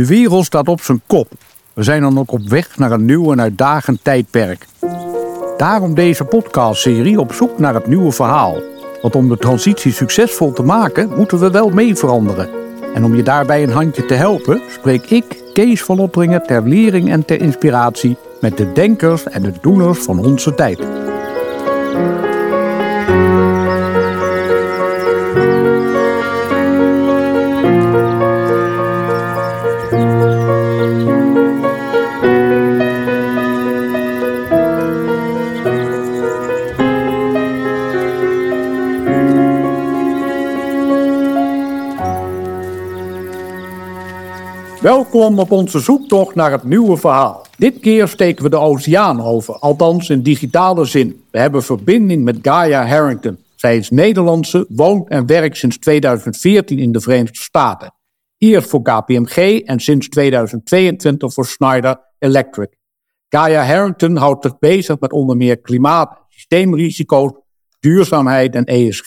De wereld staat op zijn kop. We zijn dan ook op weg naar een nieuw en uitdagend tijdperk. Daarom deze podcastserie op zoek naar het nieuwe verhaal. Want om de transitie succesvol te maken, moeten we wel mee veranderen. En om je daarbij een handje te helpen, spreek ik, Kees van Opperingen, ter lering en ter inspiratie met de denkers en de doeners van onze tijd. Welkom op onze zoektocht naar het nieuwe verhaal. Dit keer steken we de oceaan over, althans in digitale zin. We hebben verbinding met Gaia Harrington. Zij is Nederlandse, woont en werkt sinds 2014 in de Verenigde Staten. Eerst voor KPMG en sinds 2022 voor Schneider Electric. Gaia Harrington houdt zich bezig met onder meer klimaat, systeemrisico's, duurzaamheid en ESG.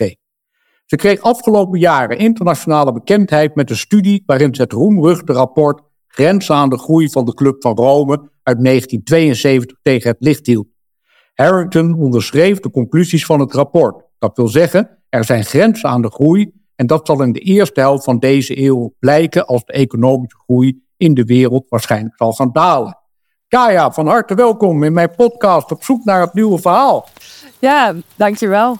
Ze kreeg afgelopen jaren internationale bekendheid met een studie waarin ze het roemruchte rapport Grenzen aan de groei van de Club van Rome uit 1972 tegen het licht hield. Harrington onderschreef de conclusies van het rapport. Dat wil zeggen, er zijn grenzen aan de groei en dat zal in de eerste helft van deze eeuw blijken als de economische groei in de wereld waarschijnlijk zal gaan dalen. Kaya, van harte welkom in mijn podcast op zoek naar het nieuwe verhaal. Ja, dankjewel.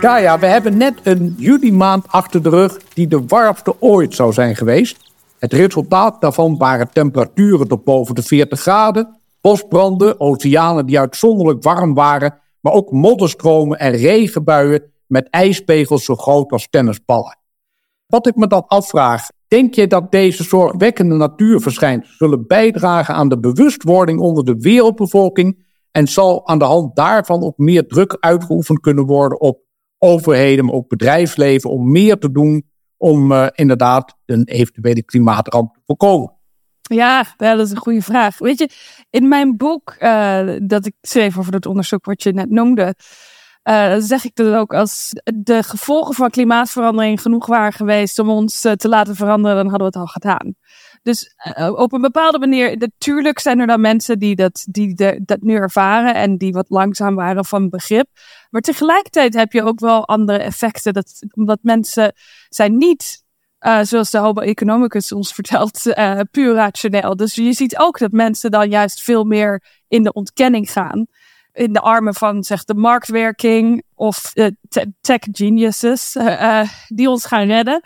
Kaya, we hebben net een juli maand achter de rug die de warmste ooit zou zijn geweest. Het resultaat daarvan waren temperaturen tot boven de 40 graden, bosbranden, oceanen die uitzonderlijk warm waren, maar ook modderstromen en regenbuien met ijspegels zo groot als tennisballen. Wat ik me dan afvraag, denk je dat deze zorgwekkende natuurverschijnselen zullen bijdragen aan de bewustwording onder de wereldbevolking en zal aan de hand daarvan ook meer druk uitgeoefend kunnen worden op overheden, maar ook bedrijfsleven om meer te doen om uh, inderdaad een eventuele klimaatramp te voorkomen? Ja, dat is een goede vraag. Weet je, in mijn boek uh, dat ik schreef over het onderzoek wat je net noemde, uh, zeg ik dat ook als de gevolgen van klimaatverandering genoeg waren geweest om ons te laten veranderen, dan hadden we het al gedaan. Dus uh, op een bepaalde manier, natuurlijk zijn er dan mensen die, dat, die dat nu ervaren en die wat langzaam waren van begrip. Maar tegelijkertijd heb je ook wel andere effecten. Dat, omdat mensen zijn niet, uh, zoals de Homo economicus ons vertelt, puur rationeel. Dus je ziet ook dat mensen dan juist veel meer in de ontkenning gaan. In de armen van zeg, de marktwerking of tech geniuses die ons gaan redden.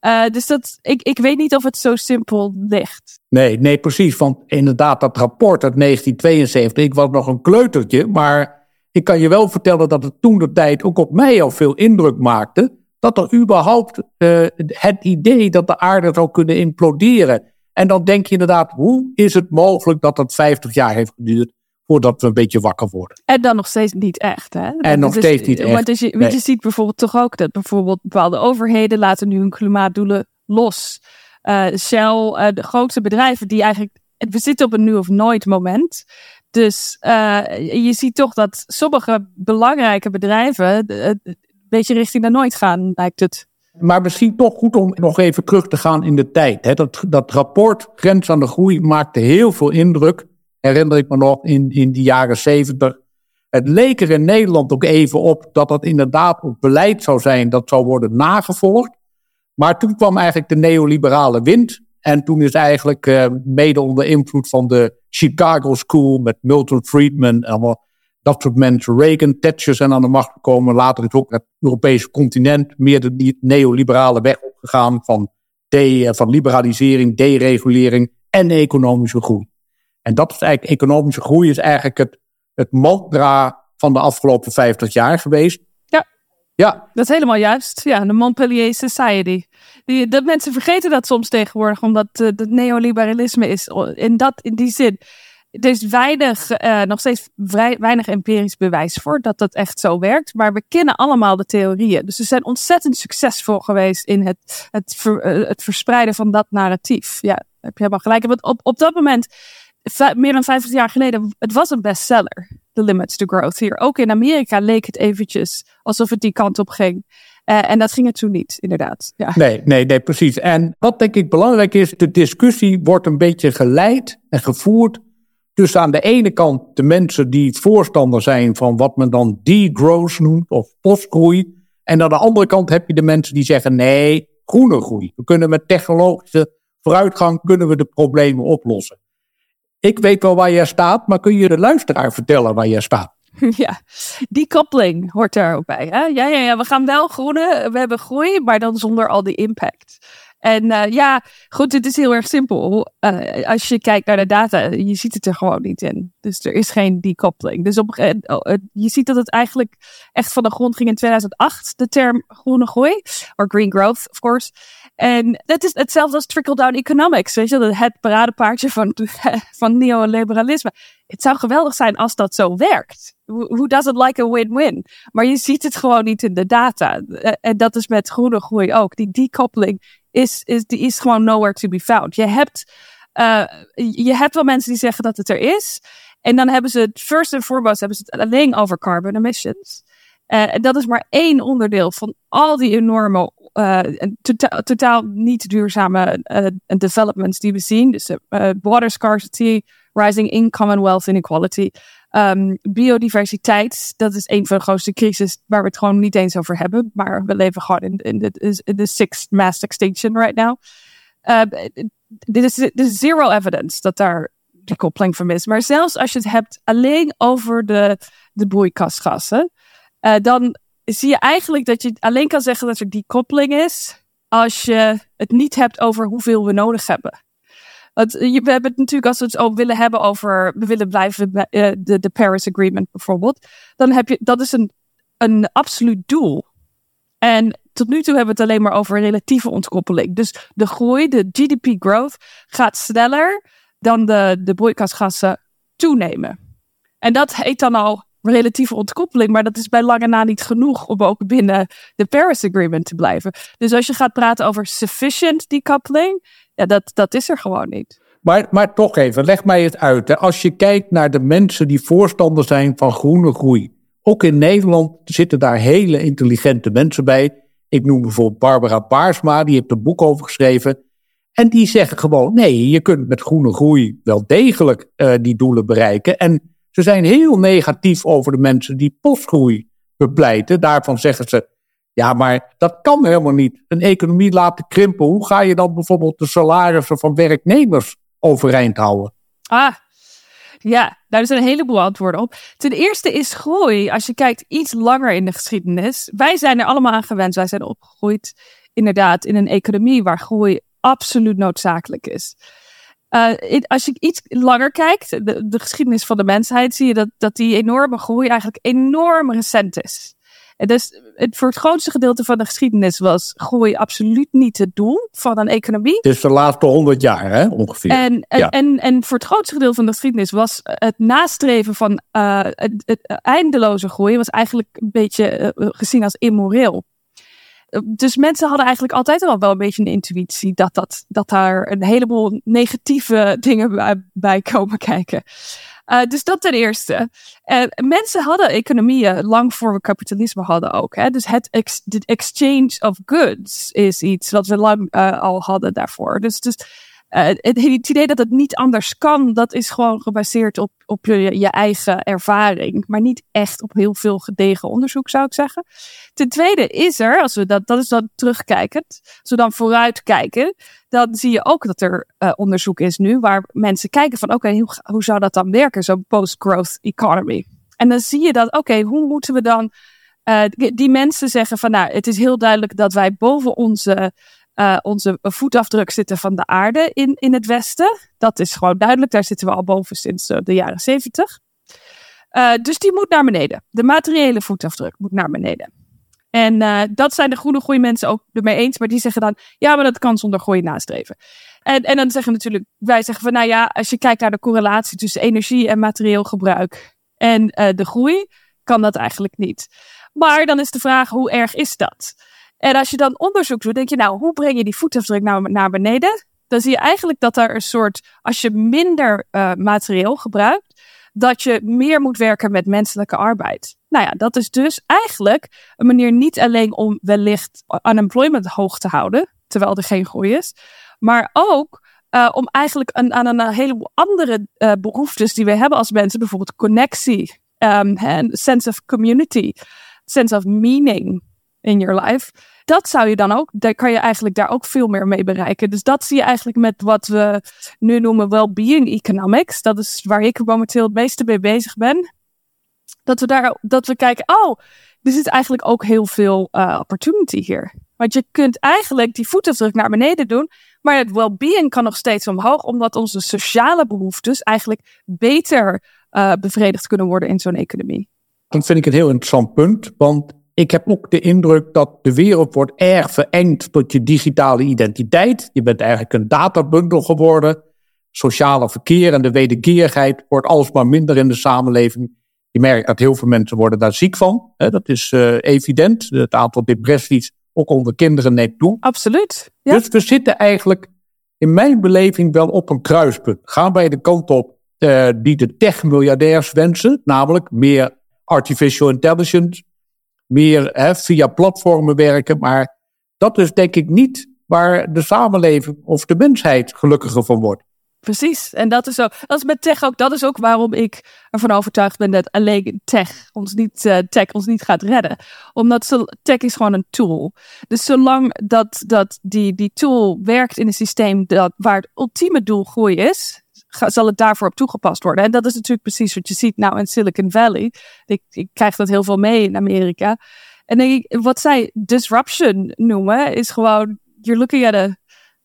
Uh, dus dat, ik, ik weet niet of het zo simpel ligt. Nee, nee, precies. Want inderdaad, dat rapport uit 1972, ik was nog een kleutertje, maar ik kan je wel vertellen dat het toen de tijd ook op mij al veel indruk maakte. Dat er überhaupt uh, het idee dat de aarde zou kunnen imploderen. En dan denk je inderdaad, hoe is het mogelijk dat dat 50 jaar heeft geduurd? Voordat we een beetje wakker worden. En dan nog steeds niet echt, hè? En nog steeds niet echt. Want dus je, nee. je ziet bijvoorbeeld toch ook dat bijvoorbeeld bepaalde overheden laten nu hun klimaatdoelen los. Uh, Shell, uh, de grootste bedrijven die eigenlijk, we zitten op een nu of nooit moment. Dus uh, je ziet toch dat sommige belangrijke bedrijven een beetje richting naar nooit gaan, lijkt het. Maar misschien toch goed om nog even terug te gaan in de tijd. Hè? Dat, dat rapport Grens aan de Groei maakte heel veel indruk herinner ik me nog, in, in de jaren zeventig. Het leek er in Nederland ook even op dat dat inderdaad op beleid zou zijn dat zou worden nagevolgd. Maar toen kwam eigenlijk de neoliberale wind. En toen is eigenlijk uh, mede onder invloed van de Chicago School met Milton Friedman en allemaal dat soort mensen, Reagan, Thatcher zijn aan de macht gekomen. Later is ook het Europese continent meer de neoliberale weg opgegaan van, de, van liberalisering, deregulering en economische groei. En dat is eigenlijk, economische groei is eigenlijk het, het mantra van de afgelopen 50 jaar geweest. Ja. Ja. Dat is helemaal juist. Ja, de Montpellier Society. Die, dat mensen vergeten dat soms tegenwoordig, omdat uh, het neoliberalisme is. In, dat, in die zin. Er is weinig, uh, nog steeds vrij, weinig empirisch bewijs voor dat dat echt zo werkt. Maar we kennen allemaal de theorieën. Dus ze zijn ontzettend succesvol geweest in het, het, ver, uh, het verspreiden van dat narratief. Ja, heb je helemaal gelijk. Want op, op dat moment meer dan 50 jaar geleden, het was een bestseller. the limits to growth hier. Ook in Amerika leek het eventjes alsof het die kant op ging. Uh, en dat ging het toen niet, inderdaad. Ja. Nee, nee, nee, precies. En wat denk ik belangrijk is, de discussie wordt een beetje geleid en gevoerd tussen aan de ene kant de mensen die voorstander zijn van wat men dan degrowth noemt of postgroei. En aan de andere kant heb je de mensen die zeggen nee, groene groei. We kunnen met technologische vooruitgang kunnen we de problemen oplossen. Ik weet wel waar jij staat, maar kun je de luisteraar vertellen waar jij staat? Ja, die koppeling hoort er ook bij. Hè? Ja, ja, ja, we gaan wel groenen, we hebben groei, maar dan zonder al die impact. En uh, ja, goed, het is heel erg simpel. Uh, als je kijkt naar de data, je ziet het er gewoon niet in. Dus er is geen decoupeling. Dus op, uh, je ziet dat het eigenlijk echt van de grond ging in 2008, de term groene groei. Or green growth, of course. En dat is hetzelfde als trickle-down economics. Weet je, het paradepaardje van, van neoliberalisme. Het zou geweldig zijn als dat zo werkt. Who doesn't like a win-win? Maar je ziet het gewoon niet in de data. En dat is met groene groei ook. Die decoupling is, is, die is gewoon nowhere to be found. Je hebt, uh, je hebt wel mensen die zeggen dat het er is. En dan hebben ze het, first and foremost, hebben ze het alleen over carbon emissions. Uh, en dat is maar één onderdeel van al die enorme, uh, totaal, totaal niet duurzame developments die we zien. Dus water scarcity, rising income and wealth inequality. Um, biodiversiteit, dat is een van de grootste crisis waar we het gewoon niet eens over hebben. Maar we leven gewoon in, in, sixth mass extinction right now. Uh, dit, is, is zero evidence dat daar die koppeling van is. Maar zelfs als je het hebt alleen over de, de broeikasgassen, uh, dan zie je eigenlijk dat je alleen kan zeggen dat er die koppeling is als je het niet hebt over hoeveel we nodig hebben. We hebben het natuurlijk, als we het ook willen hebben over, we willen blijven bij uh, de, de Paris Agreement bijvoorbeeld, dan heb je, dat is een, een absoluut doel. En tot nu toe hebben we het alleen maar over relatieve ontkoppeling. Dus de groei, de GDP growth, gaat sneller dan de, de broeikasgassen toenemen. En dat heet dan al relatieve ontkoppeling, maar dat is bij lange na niet genoeg om ook binnen de Paris Agreement te blijven. Dus als je gaat praten over sufficient decoupling, ja, dat, dat is er gewoon niet. Maar, maar toch even, leg mij het uit. Als je kijkt naar de mensen die voorstander zijn van groene groei. Ook in Nederland zitten daar hele intelligente mensen bij. Ik noem bijvoorbeeld Barbara Baarsma, die heeft een boek over geschreven. En die zeggen gewoon: nee, je kunt met groene groei wel degelijk uh, die doelen bereiken. En ze zijn heel negatief over de mensen die postgroei bepleiten. Daarvan zeggen ze: ja, maar dat kan helemaal niet. Een economie laten krimpen. Hoe ga je dan bijvoorbeeld de salarissen van werknemers overeind houden? Ah, ja, daar zijn een heleboel antwoorden op. Ten eerste is groei, als je kijkt iets langer in de geschiedenis. Wij zijn er allemaal aan gewend. Wij zijn opgegroeid inderdaad in een economie waar groei absoluut noodzakelijk is. Uh, als je iets langer kijkt, de, de, geschiedenis van de mensheid, zie je dat, dat die enorme groei eigenlijk enorm recent is. Dus het, voor het grootste gedeelte van de geschiedenis was groei absoluut niet het doel van een economie. Dus de laatste honderd jaar, hè, ongeveer. En, en, en, en, voor het grootste gedeelte van de geschiedenis was het nastreven van uh, het, het, eindeloze groei was eigenlijk een beetje uh, gezien als immoreel. Dus mensen hadden eigenlijk altijd al wel een beetje een intuïtie dat, dat, dat daar een heleboel negatieve dingen bij, komen kijken. Uh, dus dat ten eerste. Uh, mensen hadden economieën lang voor we kapitalisme hadden ook. Hè? Dus het ex exchange of goods is iets wat we lang uh, al hadden daarvoor. Dus, dus uh, het, idee dat het niet anders kan, dat is gewoon gebaseerd op, op je, je eigen ervaring. Maar niet echt op heel veel gedegen onderzoek, zou ik zeggen. Ten tweede is er, als we dat, dat is dan terugkijkend, als we dan vooruit kijken, dan zie je ook dat er uh, onderzoek is nu waar mensen kijken van oké, hoe, hoe zou dat dan werken, zo'n post-growth economy. En dan zie je dat, oké, hoe moeten we dan, uh, die mensen zeggen van nou, het is heel duidelijk dat wij boven onze uh, onze voetafdruk zitten van de aarde in, in het Westen. Dat is gewoon duidelijk. Daar zitten we al boven sinds uh, de jaren zeventig. Uh, dus die moet naar beneden. De materiële voetafdruk moet naar beneden. En dat zijn de groene groei mensen ook ermee eens. Maar die zeggen dan, ja, maar dat kan zonder groei nastreven. En, en dan zeggen natuurlijk, wij zeggen van, nou ja, als je kijkt naar de correlatie tussen energie en materieel gebruik en de groei, kan dat eigenlijk niet. Maar dan is de vraag, hoe erg is dat? En als je dan onderzoek doet, denk je, nou, hoe breng je die voetafdruk nou naar beneden? Dan zie je eigenlijk dat er een soort, als je minder uh, materieel gebruikt, dat je meer moet werken met menselijke arbeid. Nou ja, dat is dus eigenlijk een manier niet alleen om wellicht unemployment hoog te houden, terwijl er geen groei is, maar ook uh, om eigenlijk een, aan een heleboel andere uh, behoeftes die we hebben als mensen, bijvoorbeeld connectie, um, sense of community, sense of meaning in your life. Dat zou je dan ook, daar kan je eigenlijk daar ook veel meer mee bereiken. Dus dat zie je eigenlijk met wat we nu noemen well-being economics. Dat is waar ik momenteel het meeste mee bezig ben. Dat we daar, dat we kijken, oh, er zit eigenlijk ook heel veel uh, opportunity hier. Want je kunt eigenlijk die voetafdruk naar beneden doen, maar het well-being kan nog steeds omhoog, omdat onze sociale behoeftes eigenlijk beter uh, bevredigd kunnen worden in zo'n economie. Dat vind ik een heel interessant punt, want ik heb ook de indruk dat de wereld wordt erg verengd tot je digitale identiteit. Je bent eigenlijk een databundel geworden. Sociale verkeer en de wederkerigheid wordt alsmaar minder in de samenleving. Je merkt dat heel veel mensen worden daar ziek van. Dat is uh, evident. Het aantal depressies ook onder kinderen neemt toe. Absoluut. Ja. Dus we zitten eigenlijk in mijn beleving wel op een kruispunt. Gaan wij de kant op uh, die de tech-miljardairs wensen, namelijk meer artificial intelligence, meer via platformen werken. Maar dat is denk ik niet waar de samenleving of de mensheid gelukkiger van wordt. Precies. En dat is zo. Dat is met tech ook. Dat is ook waarom ik ervan overtuigd ben dat alleen tech ons niet, uh, tech ons niet gaat redden. Omdat tech is gewoon een tool. Dus zolang dat, dat die, die tool werkt in een systeem dat, waar het ultieme doel groei is, zal het daarvoor op toegepast worden. En dat is natuurlijk precies wat je ziet nou in Silicon Valley. Ik, krijg dat heel veel mee in Amerika. En ik, wat zij disruption noemen, is gewoon, you're looking at a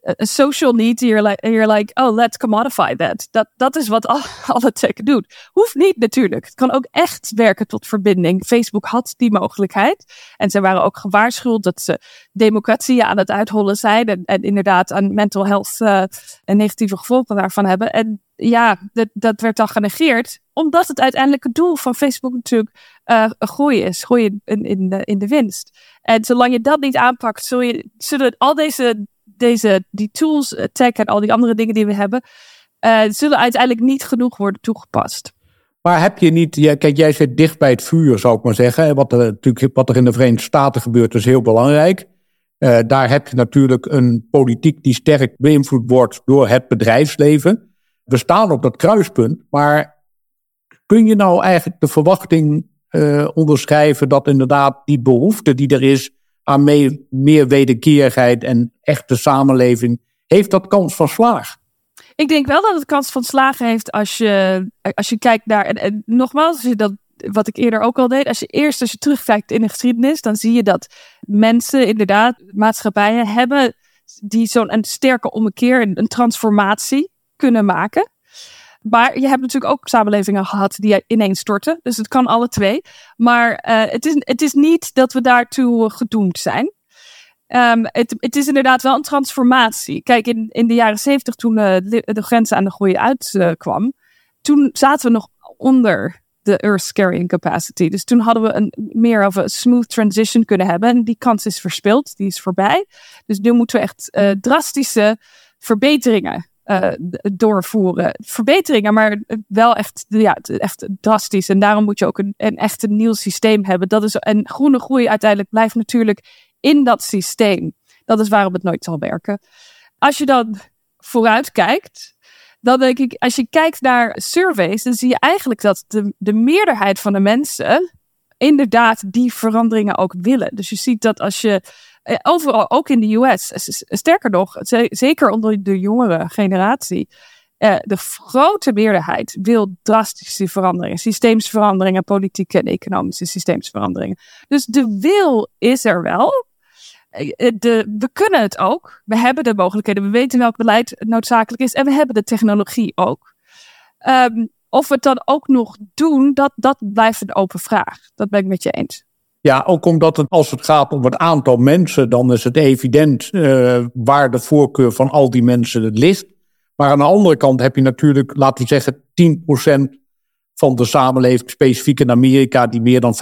a social need, you're like, you're like, oh, let's commodify that. Dat, dat is wat alle tech doet. Hoeft niet natuurlijk. Het kan ook echt werken tot verbinding. Facebook had die mogelijkheid. En ze waren ook gewaarschuwd dat ze democratie aan het uithollen zijn. En, en inderdaad aan mental health uh, en negatieve gevolgen daarvan hebben. En ja, dat, dat werd dan genegeerd. Omdat het uiteindelijke doel van Facebook natuurlijk uh, groei is. Groei in, in, de, in de winst. En zolang je dat niet aanpakt, zul je, zullen al deze deze, die tools, eh, tech en al die andere dingen die we hebben, uh, zullen uiteindelijk niet genoeg worden toegepast. Maar heb je niet, kijk, jij zit dicht bij het vuur, zou ik maar zeggen. Wat er, natuurlijk, wat er in de Verenigde Staten gebeurt, is heel belangrijk. Uh, daar heb je natuurlijk een politiek die sterk beïnvloed wordt door het bedrijfsleven. We staan op dat kruispunt, maar kun je nou eigenlijk de verwachting onderschrijven dat inderdaad die behoefte die er is aan meer wederkerigheid en echte samenleving, heeft dat kans van slagen? Ik denk wel dat het kans van slagen heeft als je, als je kijkt naar. En, nogmaals, als je dat, wat ik eerder ook al deed. Als je eerst als je terugkijkt in de geschiedenis, dan zie je dat mensen, inderdaad, maatschappijen hebben die zo'n een sterke ommekeer, een transformatie kunnen maken. Maar je hebt natuurlijk ook samenlevingen gehad die ineens storten. Dus het kan alle twee. Maar uh, het, is, het is niet dat we daartoe gedoemd zijn. Um, het, het, is inderdaad wel een transformatie. Kijk, in, in de jaren zeventig, toen uh, de grenzen aan de groei uitkwam, toen zaten we nog onder de Earth's carrying capacity. Dus toen hadden we een meer of een smooth transition kunnen hebben. En die kans is verspeeld, die is voorbij. Dus nu moeten we echt uh, drastische verbeteringen uh, doorvoeren. Verbeteringen, maar wel echt, ja, echt drastisch. En daarom moet je ook een, een echt een nieuw systeem hebben. Dat is, en groene groei uiteindelijk blijft natuurlijk in dat systeem. Dat is waarom het nooit zal werken. Als je dan vooruit kijkt, dan denk ik, als je kijkt naar surveys, dan zie je eigenlijk dat de, de meerderheid van de mensen inderdaad die veranderingen ook willen. Dus je ziet dat als je eh, overal, ook in de US. Sterker nog, zeker onder de jongere generatie. Uh, de grote meerderheid wil drastische veranderingen, systeemsveranderingen, politieke en economische systeemsveranderingen. Dus de wil is er wel. Eh, we kunnen het ook. We hebben de mogelijkheden. We weten welk beleid noodzakelijk is. En we hebben de technologie ook. Um, of we het dan ook nog doen, dat, dat blijft een open vraag. Dat ben ik met je eens. Ja, ook omdat het, als het gaat om het aantal mensen, dan is het evident uh, waar de voorkeur van al die mensen ligt. Maar aan de andere kant heb je natuurlijk, laten we zeggen, 10% van de samenleving, specifiek in Amerika, die meer dan 50%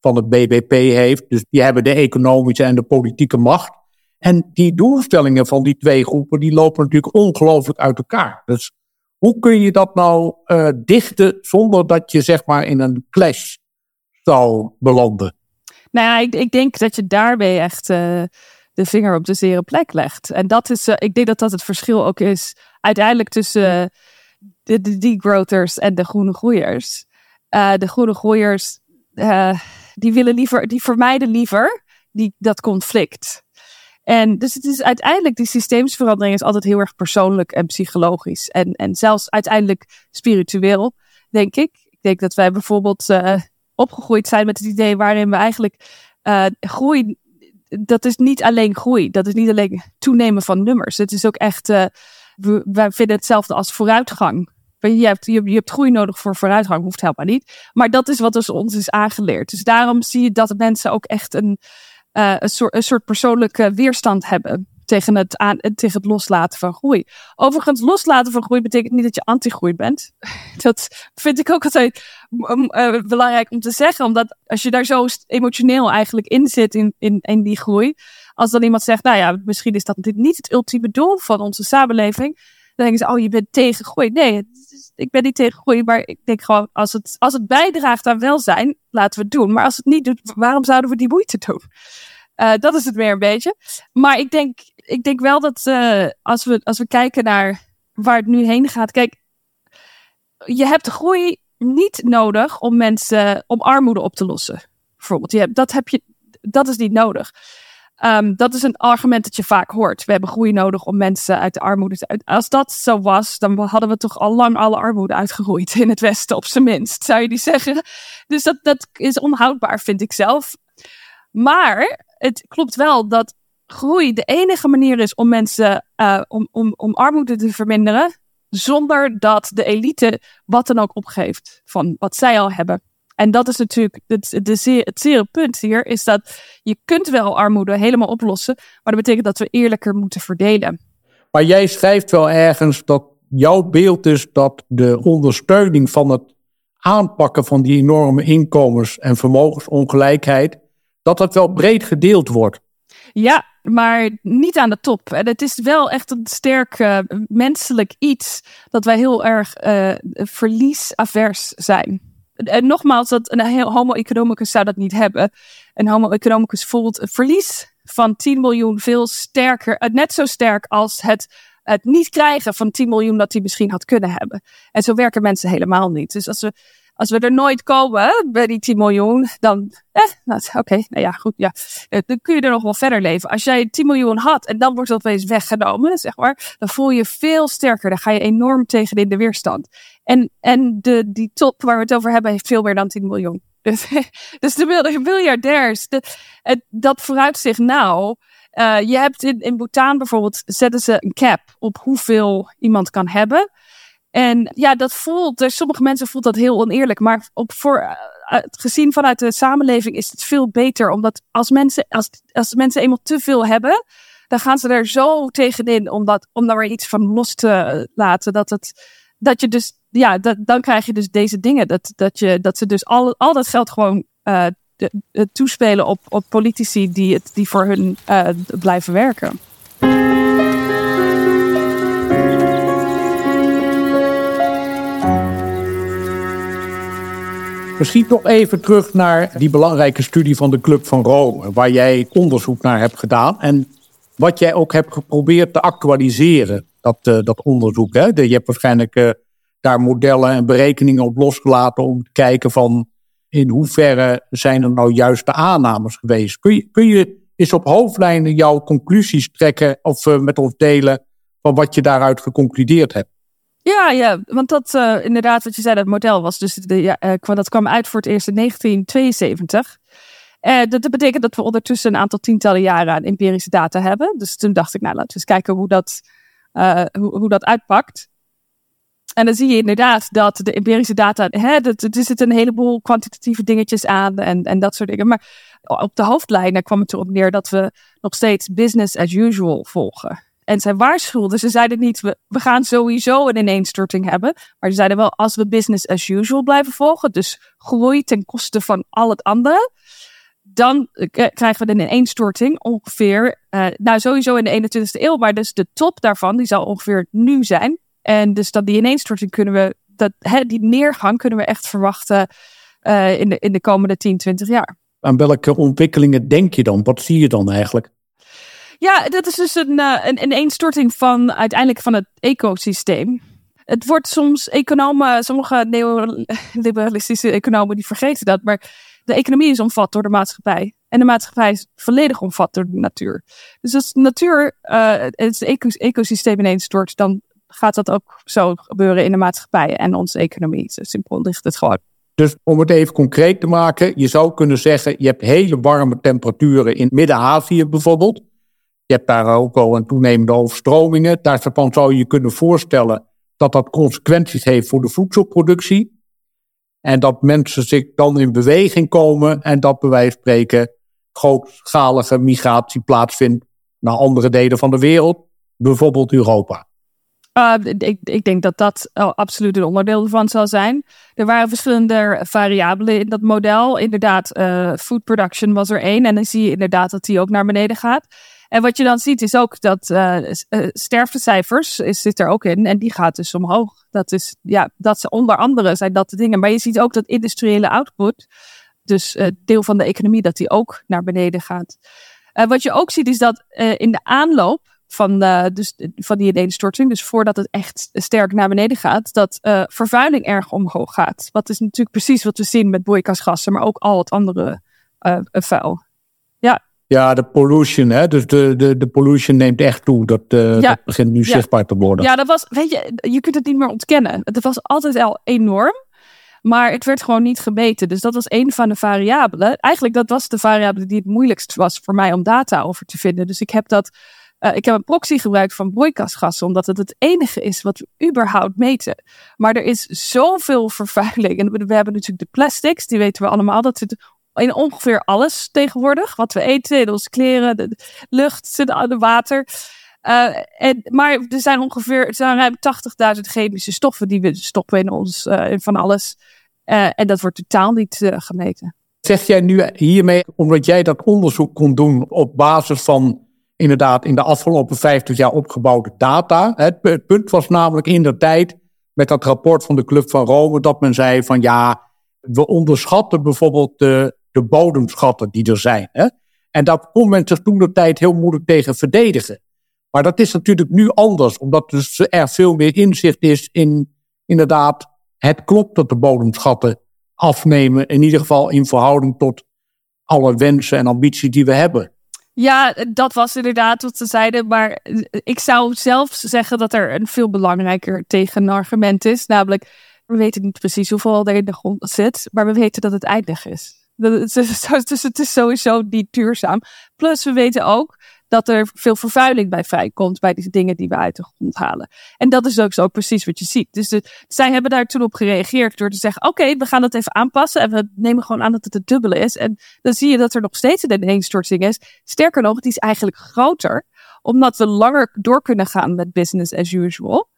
van het BBP heeft. Dus die hebben de economische en de politieke macht. En die doelstellingen van die twee groepen, die lopen natuurlijk ongelooflijk uit elkaar. Dus Hoe kun je dat nou uh, dichten zonder dat je zeg maar in een clash zou belanden? Nou ja, ik, ik denk dat je daarbij echt uh, de vinger op de zere plek legt. En dat is, uh, ik denk dat dat het verschil ook is uiteindelijk tussen de, de degrowthers en de groene groeiers. de groene groeiers, die willen liever, die vermijden liever die, dat conflict. En dus het is uiteindelijk, die systeemsverandering is altijd heel erg persoonlijk en psychologisch. En, en zelfs uiteindelijk spiritueel, denk ik. Ik denk dat wij bijvoorbeeld opgegroeid zijn met het idee waarin we eigenlijk uh, groei. Dat is niet alleen groei, dat is niet alleen toenemen van nummers. Het is ook echt, uh, we, wij vinden hetzelfde als vooruitgang. Je hebt, je, hebt groei nodig voor vooruitgang, hoeft helemaal niet. Maar dat is wat dus ons is aangeleerd. Dus daarom zie je dat mensen ook echt een, uh, een, soort, een soort persoonlijke weerstand hebben tegen het, aan, tegen het loslaten van groei. Overigens, loslaten van groei betekent niet dat je anti-groei bent. Dat vind ik ook altijd uh, belangrijk om te zeggen, omdat als je daar zo emotioneel eigenlijk in zit in, in, in die groei, als dan iemand zegt, nou ja, misschien is dat niet het ultieme doel van onze samenleving, dan denken ze, oh, je bent tegen groei. Nee, ik ben niet tegen groei, maar ik denk gewoon, als het, als het bijdraagt aan welzijn, laten we het doen. Maar als het niet doet, waarom zouden we die moeite doen? Uh, dat is het weer een beetje. Maar ik denk, ik denk wel dat uh, als, we, als we kijken naar waar het nu heen gaat. Kijk, je hebt groei niet nodig om mensen, om armoede op te lossen. Bijvoorbeeld, je hebt, dat, heb je, dat is niet nodig. Um, dat is een argument dat je vaak hoort. We hebben groei nodig om mensen uit de armoede te. Als dat zo was, dan hadden we toch al lang alle armoede uitgeroeid in het Westen, op zijn minst, zou je die zeggen. Dus dat, dat is onhoudbaar, vind ik zelf. Maar het klopt wel dat groei de enige manier is om mensen, uh, om, om, om armoede te verminderen, zonder dat de elite wat dan ook opgeeft van wat zij al hebben. En dat is natuurlijk het, het, het zere punt hier, is dat je kunt wel armoede helemaal oplossen, maar dat betekent dat we eerlijker moeten verdelen. Maar jij schrijft wel ergens dat jouw beeld is dat de ondersteuning van het aanpakken van die enorme inkomens- en vermogensongelijkheid, dat dat wel breed gedeeld wordt. Ja, maar niet aan de top. En het is wel echt een sterk uh, menselijk iets dat wij heel erg uh, verliesavers zijn. En nogmaals, dat een homo economicus zou dat niet hebben. Een homo economicus voelt een verlies van 10 miljoen veel sterker, eh, net zo sterk als het, het niet krijgen van 10 miljoen dat hij misschien had kunnen hebben. En zo werken mensen helemaal niet. Dus als we als we er nooit komen bij die 10 miljoen, dan, eh, nou, oké, nou ja, goed, ja. Eh, dan kun je er nog wel verder leven. Als jij 10 miljoen had en dan wordt dat opeens weggenomen, zeg maar, dan voel je veel sterker. Dan ga je enorm tegen in de weerstand. En, en de, die top waar we het over hebben, heeft veel meer dan 10 miljoen. Dus, dus de miljardairs, de, dat vooruitzicht nou, uh, je hebt in, in Bhutan bijvoorbeeld, zetten ze een cap op hoeveel iemand kan hebben. En ja, dat voelt, dus sommige mensen voelt dat heel oneerlijk. Maar op, voor, uh, gezien vanuit de samenleving is het veel beter. Omdat als mensen, als, als mensen eenmaal te veel hebben, dan gaan ze er zo tegenin om, dat, om daar weer iets van los te laten. Dat, het, dat je dus, ja, dan krijg je dus deze dingen. Dat, dat, je, dat ze dus al, al dat geld gewoon uh, toespelen op, op politici die, het, die voor hun uh, blijven werken. Misschien nog even terug naar die belangrijke studie van de Club van Rome, waar jij onderzoek naar hebt gedaan. En wat jij ook hebt geprobeerd te actualiseren, dat, uh, dat onderzoek. Hè? je hebt waarschijnlijk uh, daar modellen en berekeningen op losgelaten om te kijken van in hoeverre zijn er nou juist de aannames geweest. Kun je, kun je eens op hoofdlijnen jouw conclusies trekken of uh, met ons delen van wat je daaruit geconcludeerd hebt? Ja, ja, want dat uh, inderdaad, wat je zei, dat model was dus, uh, dat kwam uit voor het eerst in 1972. Uh, dat, dat, betekent dat we ondertussen een aantal tientallen jaren aan empirische data hebben. Dus toen dacht ik, nou, laten we eens kijken hoe dat, hoe, hoe dat uitpakt. En dan zie je inderdaad dat de empirische data, hè, dat, er zitten een heleboel kwantitatieve dingetjes aan en, en dat soort dingen. Maar op de hoofdlijnen kwam het erop neer dat we nog steeds business as usual volgen. En zij waarschuwden, ze zeiden niet, we, we gaan sowieso een ineenstorting hebben. Maar ze zeiden wel, als we business as usual blijven volgen, dus groei ten koste van al het andere, dan krijgen we een ineenstorting ongeveer, uh, nou sowieso in de 21ste eeuw, maar dus de top daarvan, die zal ongeveer nu zijn. En dus dat die ineenstorting kunnen we, dat, hè, die neergang kunnen we echt verwachten uh, in, de, in de komende 10, 20 jaar. Aan welke ontwikkelingen denk je dan? Wat zie je dan eigenlijk? Ja, dat is dus een, uh, een ineenstorting van uiteindelijk van het ecosysteem. Het wordt soms economen, sommige neoliberalistische economen die vergeten dat, maar de economie is omvat door de maatschappij. En de maatschappij is volledig omvat door de natuur. Dus als de natuur uh, het ecosysteem ineens stort, dan gaat dat ook zo gebeuren in de maatschappij en onze economie. Simpel ligt het gewoon. Dus om het even concreet te maken, je zou kunnen zeggen, je hebt hele warme temperaturen in Midden-Azië bijvoorbeeld. Je hebt daar ook al een toenemende overstromingen. Daarvan zou je kunnen voorstellen dat dat consequenties heeft voor de voedselproductie. En dat mensen zich dan in beweging komen en dat bij wijze van spreken grootschalige migratie plaatsvindt naar andere delen van de wereld, bijvoorbeeld Europa. Uh, ik, ik, denk dat dat absoluut een onderdeel ervan zal zijn. Er waren verschillende variabelen in dat model. Inderdaad, uh, food production was er één. En dan zie je inderdaad dat die ook naar beneden gaat. En wat je dan ziet is ook dat uh, sterftecijfers is, zit er ook in. En die gaat dus omhoog. Dat is, ja, dat ze onder andere zijn dat de dingen. Maar je ziet ook dat industriële output, dus deel van de economie, dat die ook naar beneden gaat. wat je ook ziet is dat in de aanloop van, dus, van die ineenstorting. Dus voordat het echt sterk naar beneden gaat, dat vervuiling erg omhoog gaat. Wat is natuurlijk precies wat we zien met broeikasgassen, maar ook al het andere vuil. Ja. De pollution, hè? Dus de, de, de pollution neemt echt toe. Dat, uh, ja. dat begint nu zichtbaar te worden. Ja, dat was, weet je, je kunt het niet meer ontkennen. Het was altijd al enorm. Maar het werd gewoon niet gemeten. Dus dat was een van de variabelen. Eigenlijk dat was de variabele die het moeilijkst was voor mij om data over te vinden. Dus ik heb dat uh, ik heb een proxy gebruikt van broeikasgassen, omdat het het enige is wat we überhaupt meten. Maar er is zoveel vervuiling. En we, hebben natuurlijk de plastics, die weten we allemaal. Dat zit in ongeveer alles tegenwoordig. Wat we eten, in onze kleren, de, lucht, de water. Uh, en, maar er zijn ongeveer er zijn ruim 80.000 chemische stoffen die we stoppen in ons, uh, in van alles. Uh, en dat wordt totaal niet gemeten. Zeg jij nu hiermee, omdat jij dat onderzoek kon doen op basis van inderdaad in de afgelopen 50 jaar opgebouwde data. Het, punt was namelijk in de tijd met dat rapport van de Club van Rome dat men zei van ja, we onderschatten bijvoorbeeld de, de bodemschatten die er zijn. Hè? En daar kon men zich toen de tijd heel moeilijk tegen verdedigen. Maar dat is natuurlijk nu anders, omdat dus er veel meer inzicht is in inderdaad, het klopt dat de bodemschatten afnemen, in ieder geval in verhouding tot alle wensen en ambities die we hebben. Ja, dat was inderdaad wat ze zeiden. Maar ik zou zelf zeggen dat er een veel belangrijker tegenargument is. Namelijk, we weten niet precies hoeveel er in de grond zit, maar we weten dat het eindig is. Dus het is sowieso niet duurzaam. Plus, we weten ook dat er veel vervuiling bij vrijkomt bij die dingen die we uit de grond halen. En dat is ook zo precies wat je ziet. Dus zij hebben daar toen op gereageerd door te zeggen: oké, we gaan dat even aanpassen en we nemen gewoon aan dat het het dubbele is. En dan zie je dat er nog steeds een ineenstorting is. Sterker nog, die is eigenlijk groter, omdat we langer door kunnen gaan met business as usual.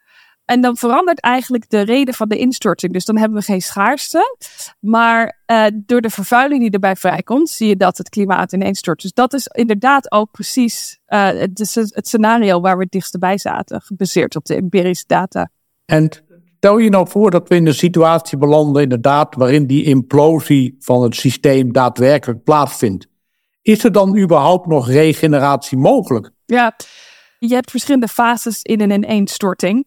En dan verandert eigenlijk de reden van de instorting. Dus dan hebben we geen schaarste. Maar uh, door de vervuiling die erbij vrijkomt, zie je dat het klimaat ineens stort. Dus dat is inderdaad ook precies uh, het, het, scenario waar we het dichtst bij zaten, gebaseerd op de empirische data. En stel je nou voor dat we in een situatie belanden, inderdaad, waarin die implosie van het systeem daadwerkelijk plaatsvindt. Is er dan überhaupt nog regeneratie mogelijk? Ja, je hebt verschillende fases in een ineenstorting.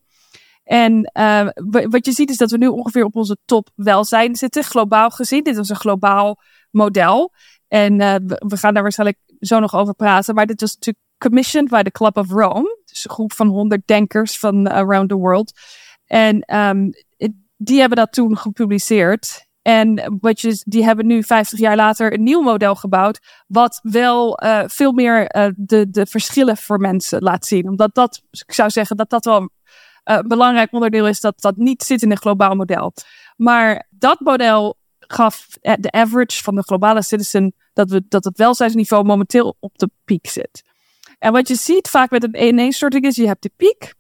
En uh, wat je ziet is dat we nu ongeveer op onze top welzijn zitten, globaal gezien. Dit was een globaal model. En uh, we gaan daar waarschijnlijk zo nog over praten. Maar dit was natuurlijk commissioned by the Club of Rome. Dus een groep van honderd denkers van around the world. En um, die hebben dat toen gepubliceerd. En die hebben nu 50 jaar later een nieuw model gebouwd. Wat wel veel meer de, de verschillen voor mensen laat zien. Omdat dat, ik zou zeggen dat dat wel uh, belangrijk onderdeel is dat dat niet zit in een globaal model. Maar dat model gaf de average van de globale citizen dat, we, dat het welzijnsniveau momenteel op de piek zit. En wat je ziet vaak met een ineenstorting is, je hebt de piek.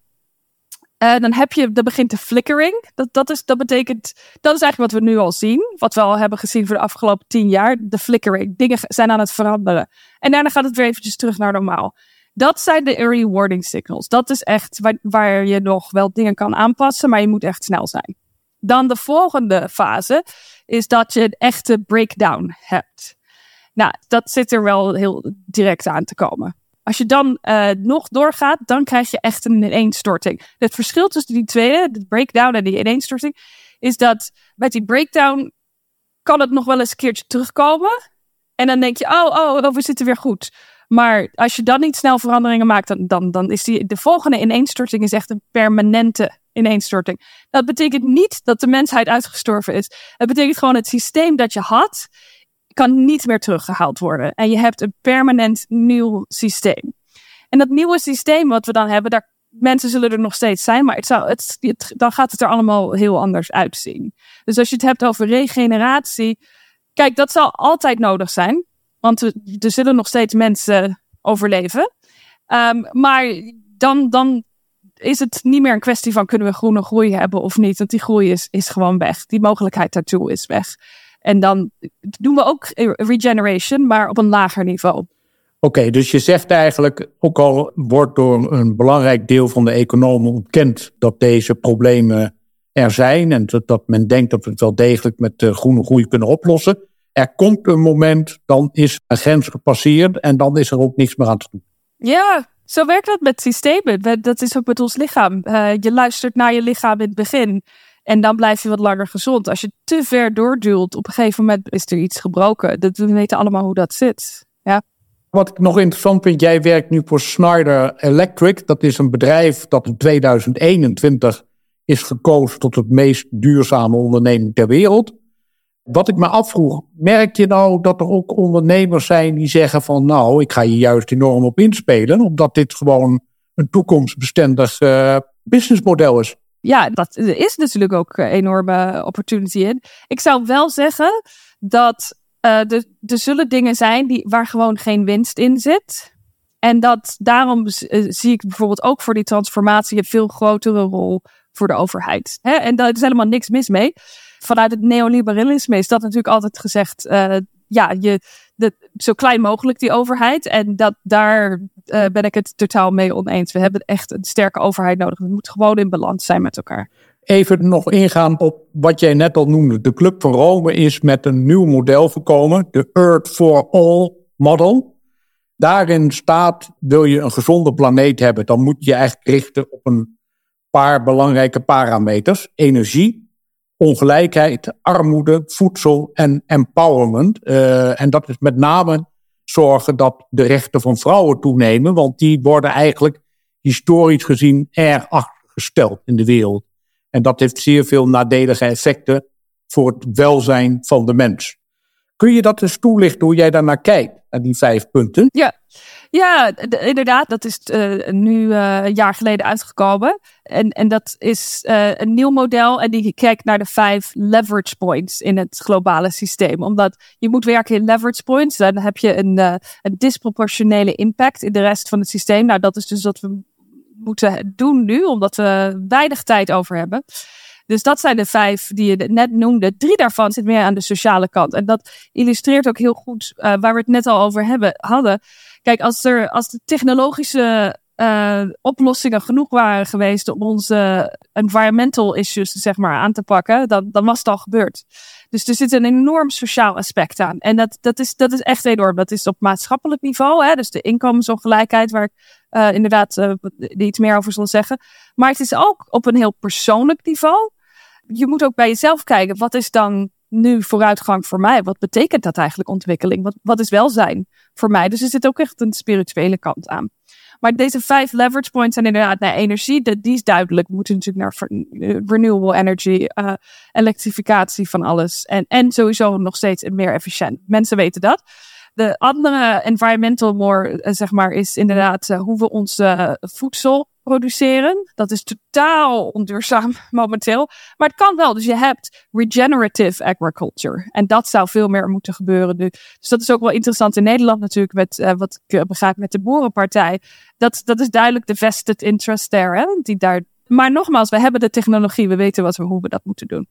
En uh, dan heb je, dan begint de flickering. Dat, dat, is, dat betekent, dat is eigenlijk wat we nu al zien. Wat we al hebben gezien voor de afgelopen tien jaar. De flickering. Dingen zijn aan het veranderen. En daarna gaat het weer eventjes terug naar normaal Dat zijn de early warning signals. Dat is echt waar, je nog wel dingen kan aanpassen, maar je moet echt snel zijn. Dan de volgende fase is dat je een echte breakdown hebt. Nou, dat zit er wel heel direct aan te komen. Als je dan uh, nog doorgaat, dan krijg je echt een ineenstorting. Het verschil tussen die tweede, de breakdown en die ineenstorting, is dat bij die breakdown kan het nog wel eens een keertje terugkomen. En dan denk je, oh, oh, oh we zitten weer goed. Maar als je dan niet snel veranderingen maakt, dan, dan, dan is die, de volgende ineenstorting is echt een permanente ineenstorting. Dat betekent niet dat de mensheid uitgestorven is. Het betekent gewoon het systeem dat je had, kan niet meer teruggehaald worden. En je hebt een permanent nieuw systeem. En dat nieuwe systeem wat we dan hebben, daar, mensen zullen er nog steeds zijn, maar het zou, het, dan gaat het er allemaal heel anders uitzien. Dus als je het hebt over regeneratie, kijk, dat zal altijd nodig zijn. Want er, zullen nog steeds mensen overleven. Um, maar dan, dan is het niet meer een kwestie van kunnen we groene groei hebben of niet. Want die groei is, is gewoon weg. Die mogelijkheid daartoe is weg. En dan doen we ook regeneration, maar op een lager niveau. Oké, dus je zegt eigenlijk, ook al wordt door een belangrijk deel van de economen ontkend dat deze problemen er zijn en dat, dat men denkt dat we het wel degelijk met de groene groei kunnen oplossen. Er komt een moment, dan is een grens gepasseerd en dan is er ook niks meer aan te doen. Ja, zo werkt dat met systemen. Dat is ook met ons lichaam. Uh, je luistert naar je lichaam in het begin. En dan blijf je wat langer gezond. Als je te ver doorduwt, op een gegeven moment is er iets gebroken. Dat, we weten allemaal hoe dat zit. Ja. Wat ik nog interessant vind, jij werkt nu voor Schneider Electric. Dat is een bedrijf dat in 2021 is gekozen tot het meest duurzame onderneming ter wereld. Wat ik me afvroeg, merk je nou dat er ook ondernemers zijn die zeggen van nou, ik ga hier juist enorm op inspelen, omdat dit gewoon een toekomstbestendig uh, businessmodel is? Ja, dat is natuurlijk ook een enorme opportunity in. Ik zou wel zeggen dat er, zullen dingen zijn die, waar gewoon geen winst in zit. En dat daarom zie ik bijvoorbeeld ook voor die transformatie een veel grotere rol voor de overheid. Hè? En daar is helemaal niks mis mee vanuit het neoliberalisme is dat natuurlijk altijd gezegd, uh, ja, je, zo klein mogelijk die overheid. En dat, daar uh, ben ik het totaal mee oneens. We hebben echt een sterke overheid nodig. We moeten gewoon in balans zijn met elkaar. Even nog ingaan op wat jij net al noemde. De Club van Rome is met een nieuw model gekomen, de Earth for All model. Daarin staat, wil je een gezonde planeet hebben, dan moet je eigenlijk richten op een paar belangrijke parameters. Energie, ongelijkheid, armoede, voedsel en empowerment. Uh, en dat is met name zorgen dat de rechten van vrouwen toenemen, want die worden eigenlijk historisch gezien erg achtergesteld in de wereld. En dat heeft zeer veel nadelige effecten voor het welzijn van de mens. Kun je dat eens toelichten hoe jij daar naar kijkt, naar die vijf punten? Ja, ja inderdaad. Dat is uh, nu uh, een jaar geleden uitgekomen. En, en dat is uh, een nieuw model en die kijkt naar de vijf leverage points in het globale systeem. Omdat je moet werken in leverage points, dan heb je een, een disproportionele impact in de rest van het systeem. Nou, dat is dus wat we moeten doen nu, omdat we weinig tijd over hebben. Dus dat zijn de vijf die je net noemde. Drie daarvan zit meer aan de sociale kant. En dat illustreert ook heel goed uh, waar we het net al over hebben, hadden. Kijk, als, er, als de technologische uh, oplossingen genoeg waren geweest om onze environmental issues zeg maar, aan te pakken, dan, dan was het al gebeurd. Dus er zit een enorm sociaal aspect aan. En dat, dat, is, dat is echt enorm. Dat is op maatschappelijk niveau. Hè? Dus de inkomensongelijkheid, waar ik uh, inderdaad iets meer over zal zeggen. Maar het is ook op een heel persoonlijk niveau je moet ook bij jezelf kijken, wat is dan nu vooruitgang voor mij? Wat betekent dat eigenlijk ontwikkeling? Wat, wat is welzijn voor mij? Dus er zit ook echt een spirituele kant aan. Maar deze vijf leverage points zijn inderdaad naar energie. De, die is duidelijk. We moeten natuurlijk naar renewable energy, uh, elektrificatie van alles. En, en sowieso nog steeds meer efficiënt. Mensen weten dat. De andere environmental more, uh, zeg maar, is inderdaad hoe we ons voedsel produceren. Dat is totaal onduurzaam momenteel. Maar het kan wel. Dus je hebt regenerative agriculture. En dat zou veel meer moeten gebeuren nu. Dus dat is ook wel interessant in Nederland natuurlijk. Met uh, wat ik begrijp met de Boerenpartij. Dat, dat is duidelijk de vested interest there. Hè? Die daar... Maar nogmaals, we hebben de technologie. We weten wat we, hoe we dat moeten doen.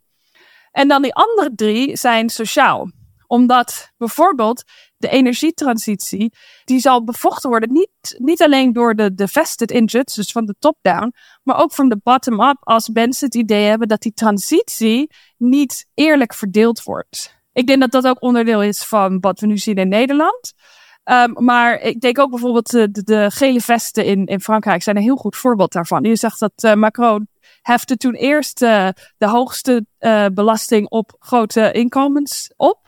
En dan die andere drie zijn sociaal Omdat bijvoorbeeld de energietransitie, die zal bevochten worden. Niet, niet alleen door de, de vested interests, dus van de top-down, maar ook van de bottom-up. Als mensen het idee hebben dat die transitie niet eerlijk verdeeld wordt. Ik denk dat dat ook onderdeel is van wat we nu zien in Nederland. Um, maar ik denk ook bijvoorbeeld de, de, gele vesten in, in Frankrijk zijn een heel goed voorbeeld daarvan. Je zag dat uh, Macron hefte toen eerst uh, de hoogste belasting op grote inkomens op.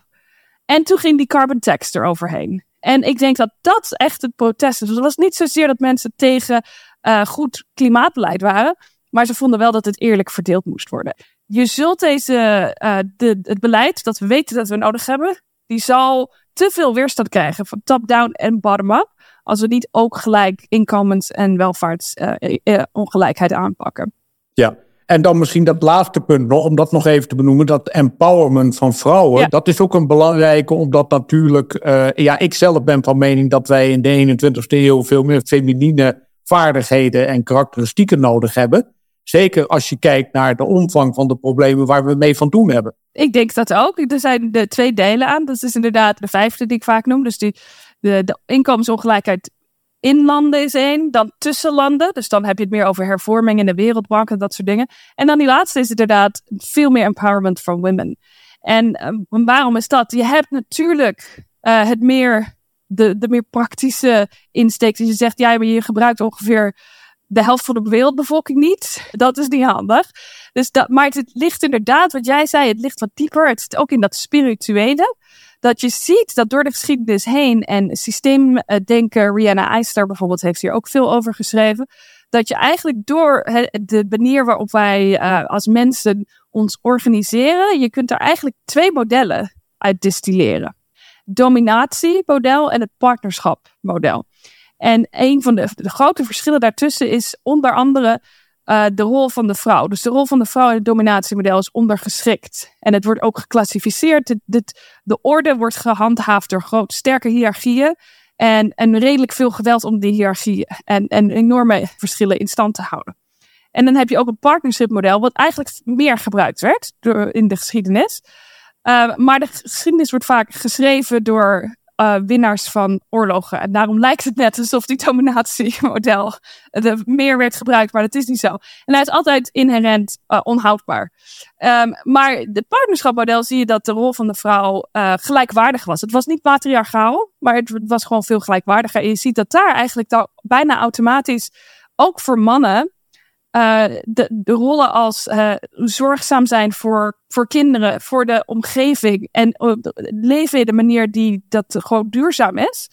En toen ging die carbon tax eroverheen. En ik denk dat dat echt het protest is. Dus het was niet zozeer dat mensen tegen goed klimaatbeleid waren. Maar ze vonden wel dat het eerlijk verdeeld moest worden. Je zult deze, de, het beleid dat we weten dat we nodig hebben, die zal te veel weerstand top-down en bottom-up. Als we niet ook gelijk inkomens- en welvaartsongelijkheid uh, aanpakken. Ja, en dan misschien dat laatste punt nog, om dat nog even te benoemen, dat empowerment van vrouwen. Ja. Dat is ook een belangrijke, omdat natuurlijk, uh, ja, ik zelf ben van mening dat wij in de 21ste eeuw veel meer feminine vaardigheden en karakteristieken nodig hebben. Zeker als je kijkt naar de omvang van de problemen waar we mee van doen hebben. Ik denk dat ook. Er zijn de twee delen aan. Dat is inderdaad de vijfde die ik vaak noem. Dus die, de, de inkomensongelijkheid in landen is één. Dan tussen landen. Dus dan heb je het meer over hervorming in de wereldbank en dat soort dingen. En dan die laatste is inderdaad veel meer empowerment van women. En um, waarom is dat? Je hebt natuurlijk uh, het meer, de, de meer praktische insteek. Dus je zegt, ja, maar je gebruikt ongeveer de helft van de wereldbevolking niet. Dat is niet handig. Dus dat, maar het ligt inderdaad, wat jij zei, het ligt wat dieper. Het zit ook in dat spirituele. Dat je ziet dat door de geschiedenis heen en systeemdenker Rihanna Eister bijvoorbeeld heeft hier ook veel over geschreven. Dat je eigenlijk door de manier waarop wij uh, als mensen ons organiseren, je kunt daar eigenlijk twee modellen uit distilleren. Dominatiemodel en het partnerschapmodel. En een van de, grote verschillen daartussen is onder andere uh, de rol van de vrouw. Dus de rol van de vrouw in het dominatiemodel is ondergeschikt. En het wordt ook geclassificeerd. De orde wordt gehandhaafd door groot sterke hiërarchieën. En, en redelijk veel geweld om die hiërarchieën. En, en enorme verschillen in stand te houden. En dan heb je ook een partnership model, wat eigenlijk meer gebruikt werd door, in de geschiedenis. Uh, maar de geschiedenis wordt vaak geschreven door uh, winnaars van oorlogen. En daarom lijkt het net alsof die dominatiemodel meer werd gebruikt, maar dat is niet zo. En hij is altijd inherent uh, onhoudbaar. Um, maar het partnerschapmodel zie je dat de rol van de vrouw gelijkwaardig was. Het was niet patriarchaal, maar het was gewoon veel gelijkwaardiger. En je ziet dat daar eigenlijk dan bijna automatisch ook voor mannen uh, de, de rollen als uh, zorgzaam zijn voor, voor kinderen, voor de omgeving en uh, leven in de manier die dat gewoon duurzaam is,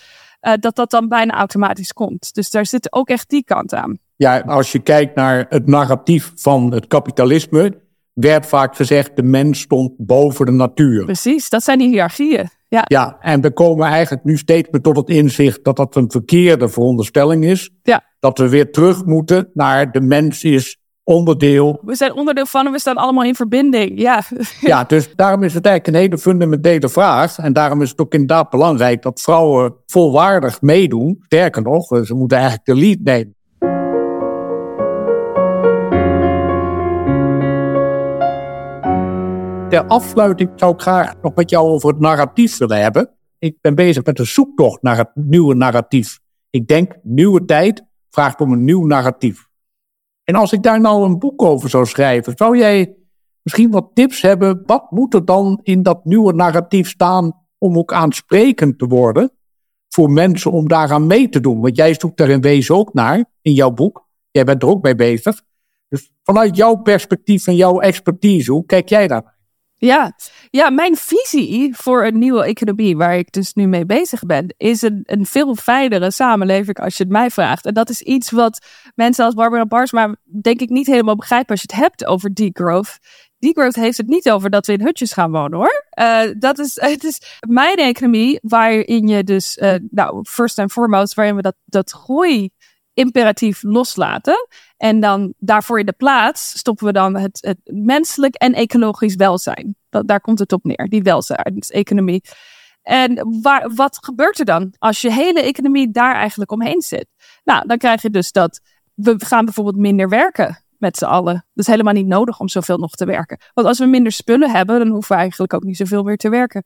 dat dat dan bijna automatisch komt. Dus daar zit ook echt die kant aan. Ja, als je kijkt naar het narratief van het kapitalisme, werd vaak gezegd de mens stond boven de natuur. Precies, dat zijn die hiërarchieën. Ja. ja, en we komen eigenlijk nu steeds meer tot het inzicht dat dat een verkeerde veronderstelling is. Ja. Dat we weer terug moeten naar de mens is onderdeel. We zijn onderdeel van en we staan allemaal in verbinding. Ja. ja, dus daarom is het eigenlijk een hele fundamentele vraag. En daarom is het ook inderdaad belangrijk dat vrouwen volwaardig meedoen. Sterker nog, ze moeten eigenlijk de lead nemen. Ter afsluiting zou ik graag nog met jou over het narratief willen hebben. Ik ben bezig met een zoektocht naar het nieuwe narratief. Ik denk, nieuwe tijd vraagt om een nieuw narratief. En als ik daar nou een boek over zou schrijven, zou jij misschien wat tips hebben? Wat moet er dan in dat nieuwe narratief staan om ook aansprekend te worden voor mensen om daaraan mee te doen? Want jij zoekt er in wezen ook naar in jouw boek. Jij bent er ook mee bezig. Dus vanuit jouw perspectief en jouw expertise, hoe kijk jij daar? Ja. ja, mijn visie voor een nieuwe economie, waar ik dus nu mee bezig ben, is een, een veel fijnere samenleving als je het mij vraagt. En dat is iets wat mensen als Barbara Barsma denk ik niet helemaal begrijpen als je het hebt over degrowth. Degrowth heeft het niet over dat we in hutjes gaan wonen hoor. Uh, dat is, het is mijn economie waarin je dus, uh, nou, first and foremost, waarin we dat, dat groei imperatief loslaten. En dan daarvoor in de plaats stoppen we dan het, het menselijk en ecologisch welzijn. Dat, daar komt het op neer, die welzijnseconomie. En waar, wat gebeurt er dan als je hele economie daar eigenlijk omheen zit? Nou, dan krijg je dus dat we gaan bijvoorbeeld minder werken met z'n allen. Dat is helemaal niet nodig om zoveel nog te werken. Want als we minder spullen hebben, dan hoeven we eigenlijk ook niet zoveel meer te werken.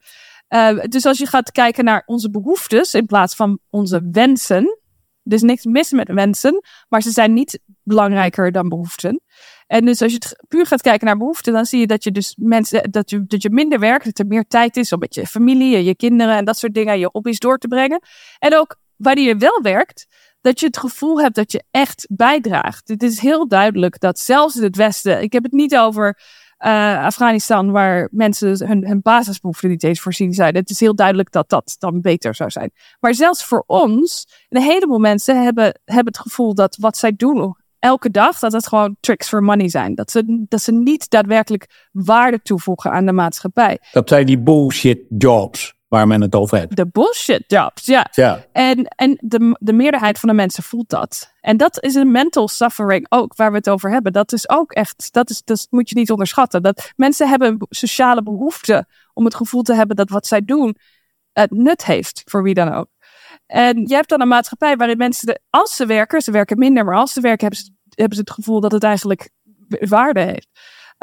Uh, dus als je gaat kijken naar onze behoeftes in plaats van onze wensen. Is niks mis met wensen, maar ze zijn niet belangrijker dan behoeften. En dus als je het puur gaat kijken naar behoeften, dan zie je dat je dus mensen, dat je, dat je minder werkt, dat er meer tijd is om met je familie en je kinderen en dat soort dingen, je hobby's door te brengen. En ook wanneer je wel werkt, dat je het gevoel hebt dat je echt bijdraagt. Het is heel duidelijk dat zelfs in het Westen, ik heb het niet over uh, Afghanistan, waar mensen hun, hun basisbehoeften niet eens voorzien zijn. Het is heel duidelijk dat dat dan beter zou zijn. Maar zelfs voor ons, een heleboel mensen hebben, hebben het gevoel dat wat zij doen elke dag, dat het gewoon tricks for money zijn. Dat ze, dat ze niet daadwerkelijk waarde toevoegen aan de maatschappij. Dat zijn die bullshit jobs waar men het over heeft. De bullshit jobs, ja. ja. En, en de, de meerderheid van de mensen voelt dat. En dat is een mental suffering ook, waar we het over hebben. Dat is ook echt, dat, is, dat moet je niet onderschatten. Dat mensen hebben een sociale behoefte om het gevoel te hebben dat wat zij doen het nut heeft voor wie dan ook. En je hebt dan een maatschappij waarin mensen, als ze werken, ze werken minder, maar als ze werken hebben ze, hebben ze het gevoel dat het eigenlijk waarde heeft.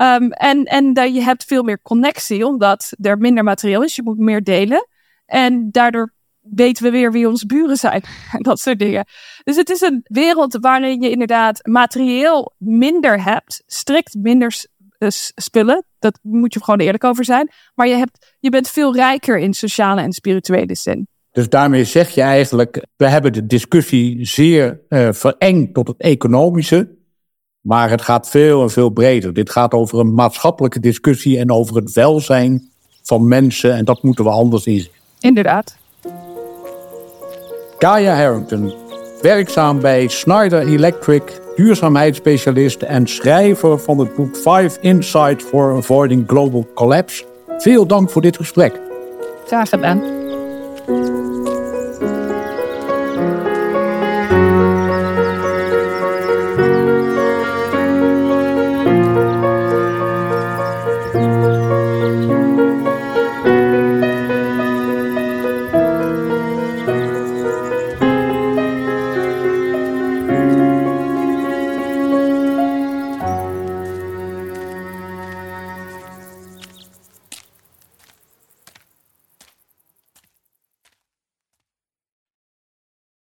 Um, en, en dat je hebt veel meer connectie, omdat er minder materieel is. Je moet meer delen. En daardoor weten we weer wie onze buren zijn. En dat soort dingen. Dus het is een wereld waarin je inderdaad materieel minder hebt. Strikt minder uh, spullen. Dat moet je gewoon eerlijk over zijn. Maar je, hebt, je bent veel rijker in sociale en spirituele zin. Dus daarmee zeg je eigenlijk, we hebben de discussie zeer uh, verengd tot het economische. Maar het gaat veel en veel breder. Dit gaat over een maatschappelijke discussie en over het welzijn van mensen. En dat moeten we anders inzien. Inderdaad. Kaya Harrington, werkzaam bij Schneider Electric, duurzaamheidsspecialist en schrijver van het boek Five Insights for Avoiding Global Collapse. Veel dank voor dit gesprek. Graag gedaan.